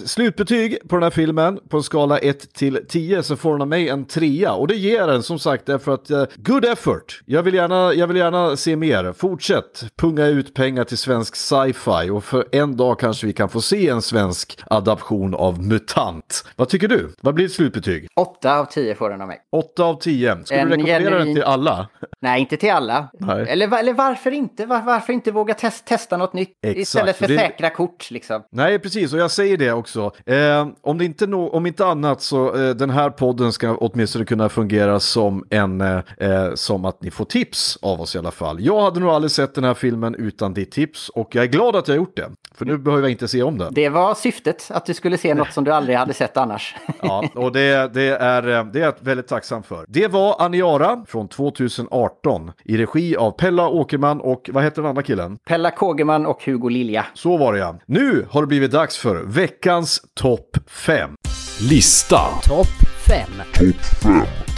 slutbetyg på den här filmen på en skala 1 till 10 så får den av mig en trea och det ger den som sagt därför att eh, good effort. Jag vill, gärna, jag vill gärna se mer. Fortsätt punga ut pengar till svensk sci-fi och för en dag kanske vi kan få se en svensk adaption av MUTANT. Vad tycker du? Vad blir ett slutbetyg? Åtta av tio får den av mig. 8 av 10. Skulle En du rekommendera den genuin- till alla? Nej, inte till alla. Nej. Eller, eller varför inte? Var, varför inte våga tes- testa något nytt? Exakt. Istället för Det- säkra kort liksom. Nej, precis, och jag säger det också. Eh, om, det inte nå- om inte annat så eh, den här podden ska åtminstone kunna fungera som en, eh, eh, som att ni får tips av oss i alla fall. Jag hade nog aldrig sett den här filmen utan ditt tips och jag är glad att jag gjort det. För nu behöver jag inte se om den. Det var syftet, att du skulle se något som du aldrig hade sett annars. Ja, och det, det, är, eh, det är jag väldigt tacksam för. Det var Aniara från 2018 i regi av Pella Åkerman och vad heter den andra killen? Pella Kågeman och Hugo Lilja. Så var det ja. Nu har det blivit dags för veckans topp 5. Lista. Topp 5.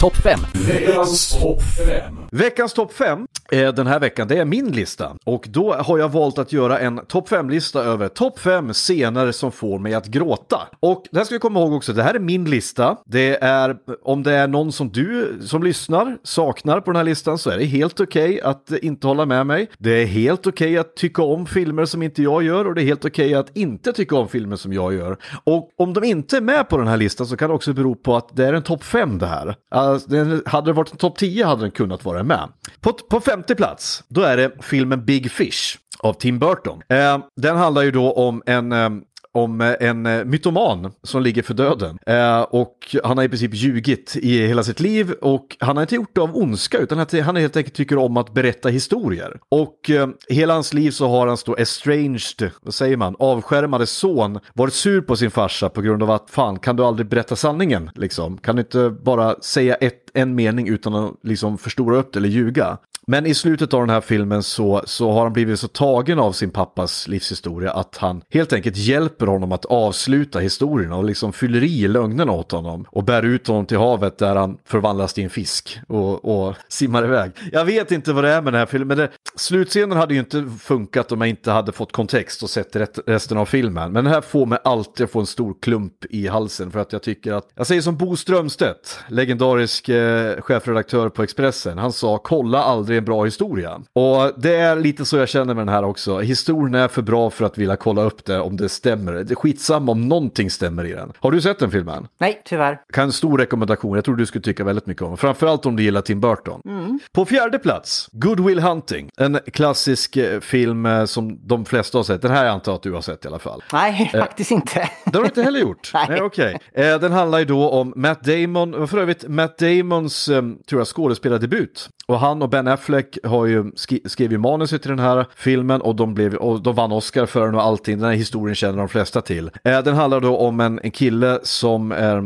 Topp 5. Veckans topp 5. Veckans topp 5 eh, den här veckan, det är min lista. Och då har jag valt att göra en topp 5-lista över topp 5 scener som får mig att gråta. Och det här ska vi komma ihåg också, det här är min lista. Det är, om det är någon som du som lyssnar saknar på den här listan så är det helt okej att eh, inte hålla med mig. Det är helt okej att tycka om filmer som inte jag gör och det är helt okej att inte tycka om filmer som jag gör. Och om de inte är med på den här listan så kan det också bero på att det är en topp 5 det här. Alltså, den, hade det varit en topp 10 hade den kunnat vara med. På, på femte plats, då är det filmen Big Fish av Tim Burton. Eh, den handlar ju då om en eh, om eh, en eh, mytoman som ligger för döden. Eh, och han har i princip ljugit i hela sitt liv och han har inte gjort det av ondska utan att han helt enkelt tycker om att berätta historier. Och eh, hela hans liv så har hans då estranged, vad säger man, avskärmade son varit sur på sin farsa på grund av att fan kan du aldrig berätta sanningen liksom? Kan du inte bara säga ett, en mening utan att liksom förstora upp det eller ljuga? Men i slutet av den här filmen så, så har han blivit så tagen av sin pappas livshistoria att han helt enkelt hjälper honom att avsluta historien och liksom fyller i lögnerna åt honom och bär ut honom till havet där han förvandlas till en fisk och, och simmar iväg. Jag vet inte vad det är med den här filmen, men det, slutscenen hade ju inte funkat om jag inte hade fått kontext och sett rätt, resten av filmen. Men den här får mig alltid att få en stor klump i halsen för att jag tycker att, jag säger som Bo Strömstedt, legendarisk eh, chefredaktör på Expressen, han sa kolla aldrig en bra historia. Och det är lite så jag känner med den här också. Historien är för bra för att vilja kolla upp det om det stämmer. Det är skitsamma om någonting stämmer i den. Har du sett den filmen? Nej, tyvärr. Kan stor rekommendation, jag tror du skulle tycka väldigt mycket om den. Framförallt om du gillar Tim Burton. På fjärde plats, Good Will Hunting. En klassisk eh, film eh, som de flesta har sett. Den här antar jag att du har sett i alla fall. Nej, faktiskt inte. Det har du inte heller gjort? Nej. okej. Eh, den handlar ju då om Matt Damon, för övrigt Matt Damons, eh, tror jag, skådespelardebut. Och han och Ben Affleck har ju skri- skrev ju manuset till den här filmen och de, blev, och de vann Oscar för den och allting. Den här historien känner de flesta till. Eh, den handlar då om en, en kille som eh,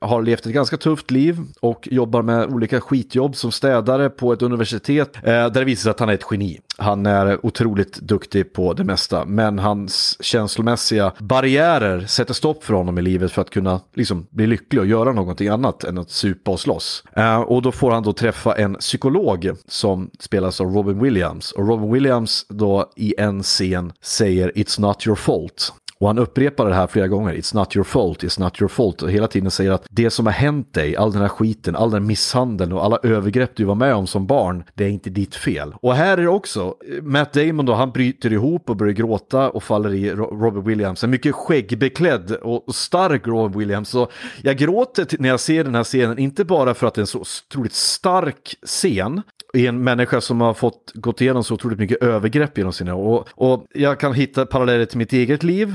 har levt ett ganska tufft liv och jobbar med olika skitjobb som städare på ett universitet eh, där det visar sig att han är ett geni. Han är otroligt duktig på det mesta, men hans känslomässiga barriärer sätter stopp för honom i livet för att kunna liksom, bli lycklig och göra någonting annat än att supa och slåss. Eh, och då får han då träffa en psykolog som spelas av Robin Williams. Och Robin Williams då i en scen säger “It's not your fault”. Och han upprepar det här flera gånger. It's not your fault, it's not your fault. Och hela tiden säger att det som har hänt dig, all den här skiten, all den misshandeln och alla övergrepp du var med om som barn, det är inte ditt fel. Och här är det också, Matt Damon då, han bryter ihop och börjar gråta och faller i Robert Robin Williams. En mycket skäggbeklädd och stark Robin Williams. Så jag gråter när jag ser den här scenen, inte bara för att det är en så otroligt stark scen, i en människa som har fått gått igenom så otroligt mycket övergrepp genom sina år. Och, och jag kan hitta paralleller till mitt eget liv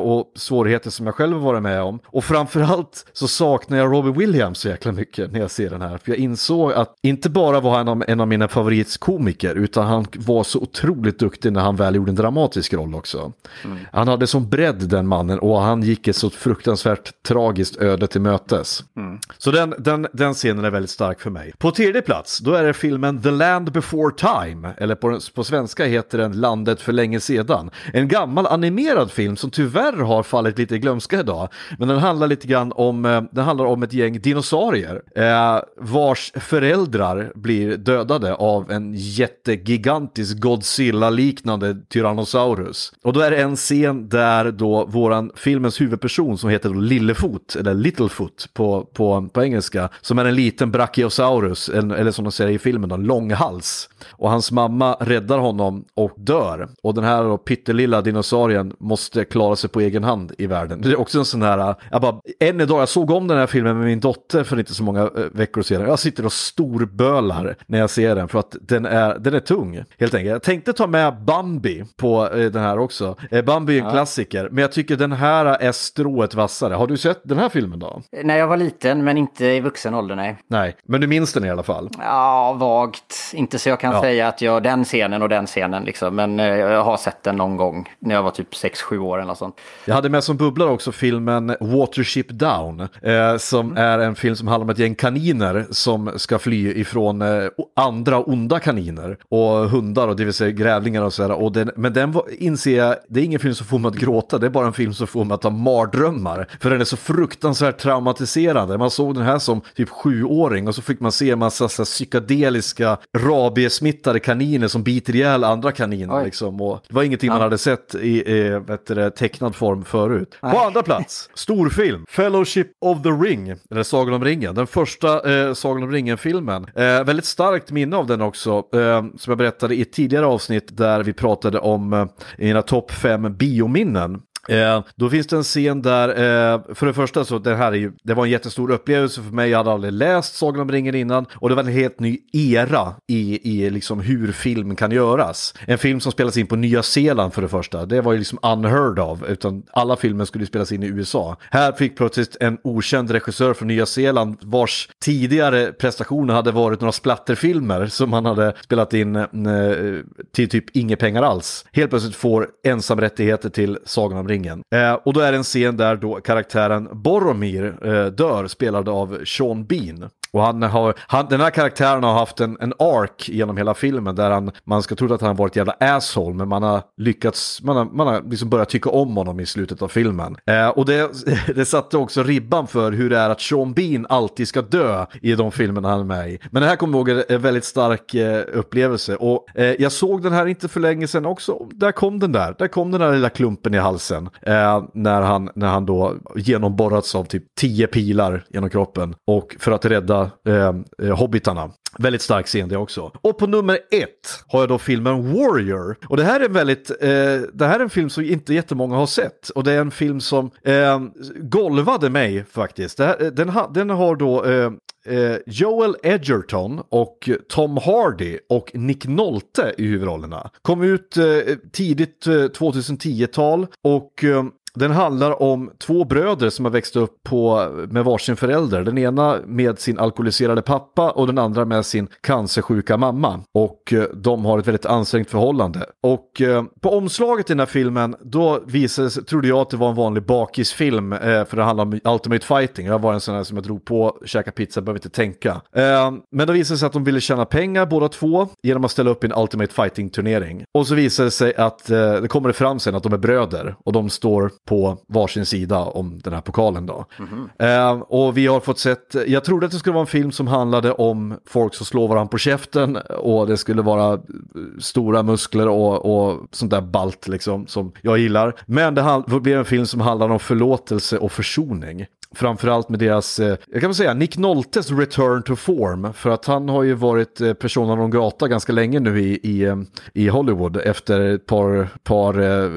och svårigheter som jag själv varit med om. Och framförallt så saknar jag Robin Williams så jäkla mycket när jag ser den här. För jag insåg att inte bara var han en av mina favoritkomiker utan han var så otroligt duktig när han väl gjorde en dramatisk roll också. Han hade som bredd den mannen och han gick ett så fruktansvärt tragiskt öde till mötes. Så den, den, den scenen är väldigt stark för mig. På tredje plats, då är det filmen The Land Before Time, eller på, på svenska heter den Landet för länge sedan. En gammal animerad film som tyvärr har fallit lite i glömska idag. Men den handlar lite grann om, eh, den handlar om ett gäng dinosaurier eh, vars föräldrar blir dödade av en jättegigantisk Godzilla-liknande Tyrannosaurus. Och då är det en scen där då våran filmens huvudperson som heter Lillefot, eller Littlefoot på, på, på engelska, som är en liten Brachiosaurus, en, eller som de säger i filmen, en långhals. Och hans mamma räddar honom och dör. Och den här då pyttelilla dinosaurien måste klara klara sig på egen hand i världen. Det är också en sån här, jag bara, än idag, jag såg om den här filmen med min dotter för inte så många eh, veckor sedan. Jag sitter och storbölar när jag ser den för att den är, den är tung, helt enkelt. Jag tänkte ta med Bambi på eh, den här också. Eh, Bambi är en klassiker, men jag tycker den här är strået vassare. Har du sett den här filmen då? När jag var liten, men inte i vuxen ålder, nej. Nej, men du minns den i alla fall. Ja, vagt. Inte så jag kan Ja. säga att jag den scenen och den scenen liksom. Men jag har sett den någon gång när jag var typ 6-7 år eller sånt. Jag hade med som bubblare också filmen Watership Down, eh, som är en film som handlar om ett gäng kaniner som ska fly ifrån eh, andra onda kaniner och hundar och det vill säga grävlingar och sådär. Och den, men den var, inser jag, det är ingen film som får mig att gråta, det är bara en film som får mig att ha mardrömmar. För den är så fruktansvärt traumatiserande. Man såg den här som typ sjuåring och så fick man se en massa så här, psykedeliska rabiesmittade kaniner som biter ihjäl andra kaniner. Liksom. Och det var ingenting man hade sett i eh, vet du, det, tecknad form förut. På andra plats, storfilm, Fellowship of the Ring, eller Sagan om ringen. Den första eh, Sagan om ringen-filmen. Eh, väldigt starkt minne av den också, eh, som jag berättade i ett tidigare avsnitt där vi pratade om eh, mina topp fem biominnen. Eh, då finns det en scen där, eh, för det första så det här är ju, det var en jättestor upplevelse för mig, jag hade aldrig läst Sagan om ringen innan och det var en helt ny era i, i liksom hur film kan göras. En film som spelas in på Nya Zeeland för det första, det var ju liksom unheard of, utan alla filmer skulle spelas in i USA. Här fick plötsligt en okänd regissör från Nya Zeeland vars tidigare prestationer hade varit några splatterfilmer som han hade spelat in eh, till typ inga pengar alls. Helt plötsligt får ensamrättigheter till Sagan om ringen. Eh, och då är det en scen där då karaktären Boromir eh, dör, spelad av Sean Bean. Och han har, han, den här karaktären har haft en, en ark genom hela filmen där han, man ska tro att han har varit jävla asshole men man har lyckats, man har, man har liksom börjat tycka om honom i slutet av filmen. Eh, och det, det satte också ribban för hur det är att Sean Bean alltid ska dö i de filmerna han är med i. Men det här kommer jag ihåg är en väldigt stark eh, upplevelse och eh, jag såg den här inte för länge sedan också. Där kom den där, där kom den där lilla klumpen i halsen eh, när, han, när han då genomborrats av typ tio pilar genom kroppen och för att rädda eh, eh, hobbitarna. Väldigt stark scen det också. Och på nummer ett har jag då filmen Warrior. Och det här är väldigt, eh, det här är en film som inte jättemånga har sett. Och det är en film som eh, golvade mig faktiskt. Det här, eh, den, ha, den har då eh, eh, Joel Edgerton och Tom Hardy och Nick Nolte i huvudrollerna. Kom ut eh, tidigt eh, 2010-tal och eh, den handlar om två bröder som har växt upp på, med varsin förälder. Den ena med sin alkoholiserade pappa och den andra med sin cancersjuka mamma. Och eh, de har ett väldigt ansträngt förhållande. Och eh, på omslaget i den här filmen, då visade, sig- trodde jag att det var en vanlig bakisfilm. Eh, för det handlar om Ultimate Fighting. Jag var en sån här som jag drog på, käka pizza, behöver inte tänka. Men då visade det sig att de ville tjäna pengar båda två genom att ställa upp i en Ultimate Fighting-turnering. Och så visade det sig att det kommer det fram sen att de är bröder och de står på varsin sida om den här pokalen då. Eh, och vi har fått sett, jag trodde att det skulle vara en film som handlade om folk som slår varandra på käften och det skulle vara eh, stora muskler och, och sånt där balt liksom som jag gillar. Men det blev en film som handlar om förlåtelse och försoning. Framförallt med deras, eh, jag kan väl säga Nick Noltes return to form. För att han har ju varit eh, persona non grata ganska länge nu i, i, eh, i Hollywood efter ett par, par eh,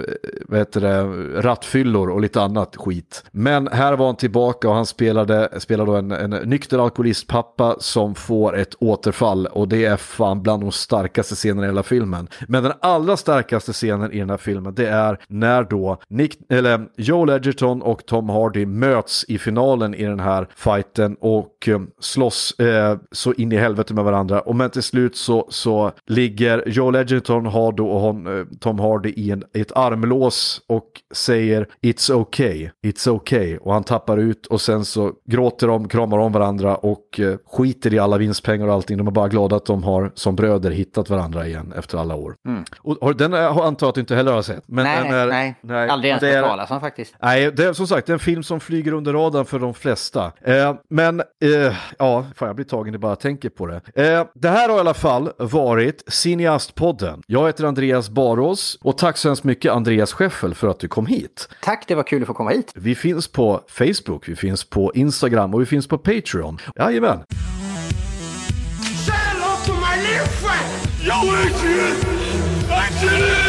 vad heter det, rattfyllor och lite annat skit. Men här var han tillbaka och han spelade, spelade då en, en nykter alkoholistpappa som får ett återfall. Och det är fan bland de starkaste scenerna i hela filmen. Men den allra starkaste scenen i den här filmen det är när då Nick, eller Joel Edgerton och Tom Hardy möts i filmen finalen i den här fighten och eh, slåss eh, så in i helvete med varandra. Och men till slut så, så ligger Joel Edgerton har då och hon, eh, Tom Hardy i, en, i ett armlås och säger It's okay, it's okay. Och han tappar ut och sen så gråter de, kramar om varandra och eh, skiter i alla vinstpengar och allting. De är bara glada att de har som bröder hittat varandra igen efter alla år. Och, och den är- har antar jag att du inte heller har sett. Men nej, är, nej, aldrig ens hört talas om faktiskt. Nej, det är som sagt en film som flyger under radarn för de flesta. Eh, men, eh, ja, fan jag blir tagen i bara tänker på det. Eh, det här har i alla fall varit Cineastpodden. Jag heter Andreas Barås och tack så hemskt mycket Andreas Scheffel för att du kom hit. Tack, det var kul att få komma hit. Vi finns på Facebook, vi finns på Instagram och vi finns på Patreon. Jajamän. Say hello to my little friend. Yo, Adrian! Adrian!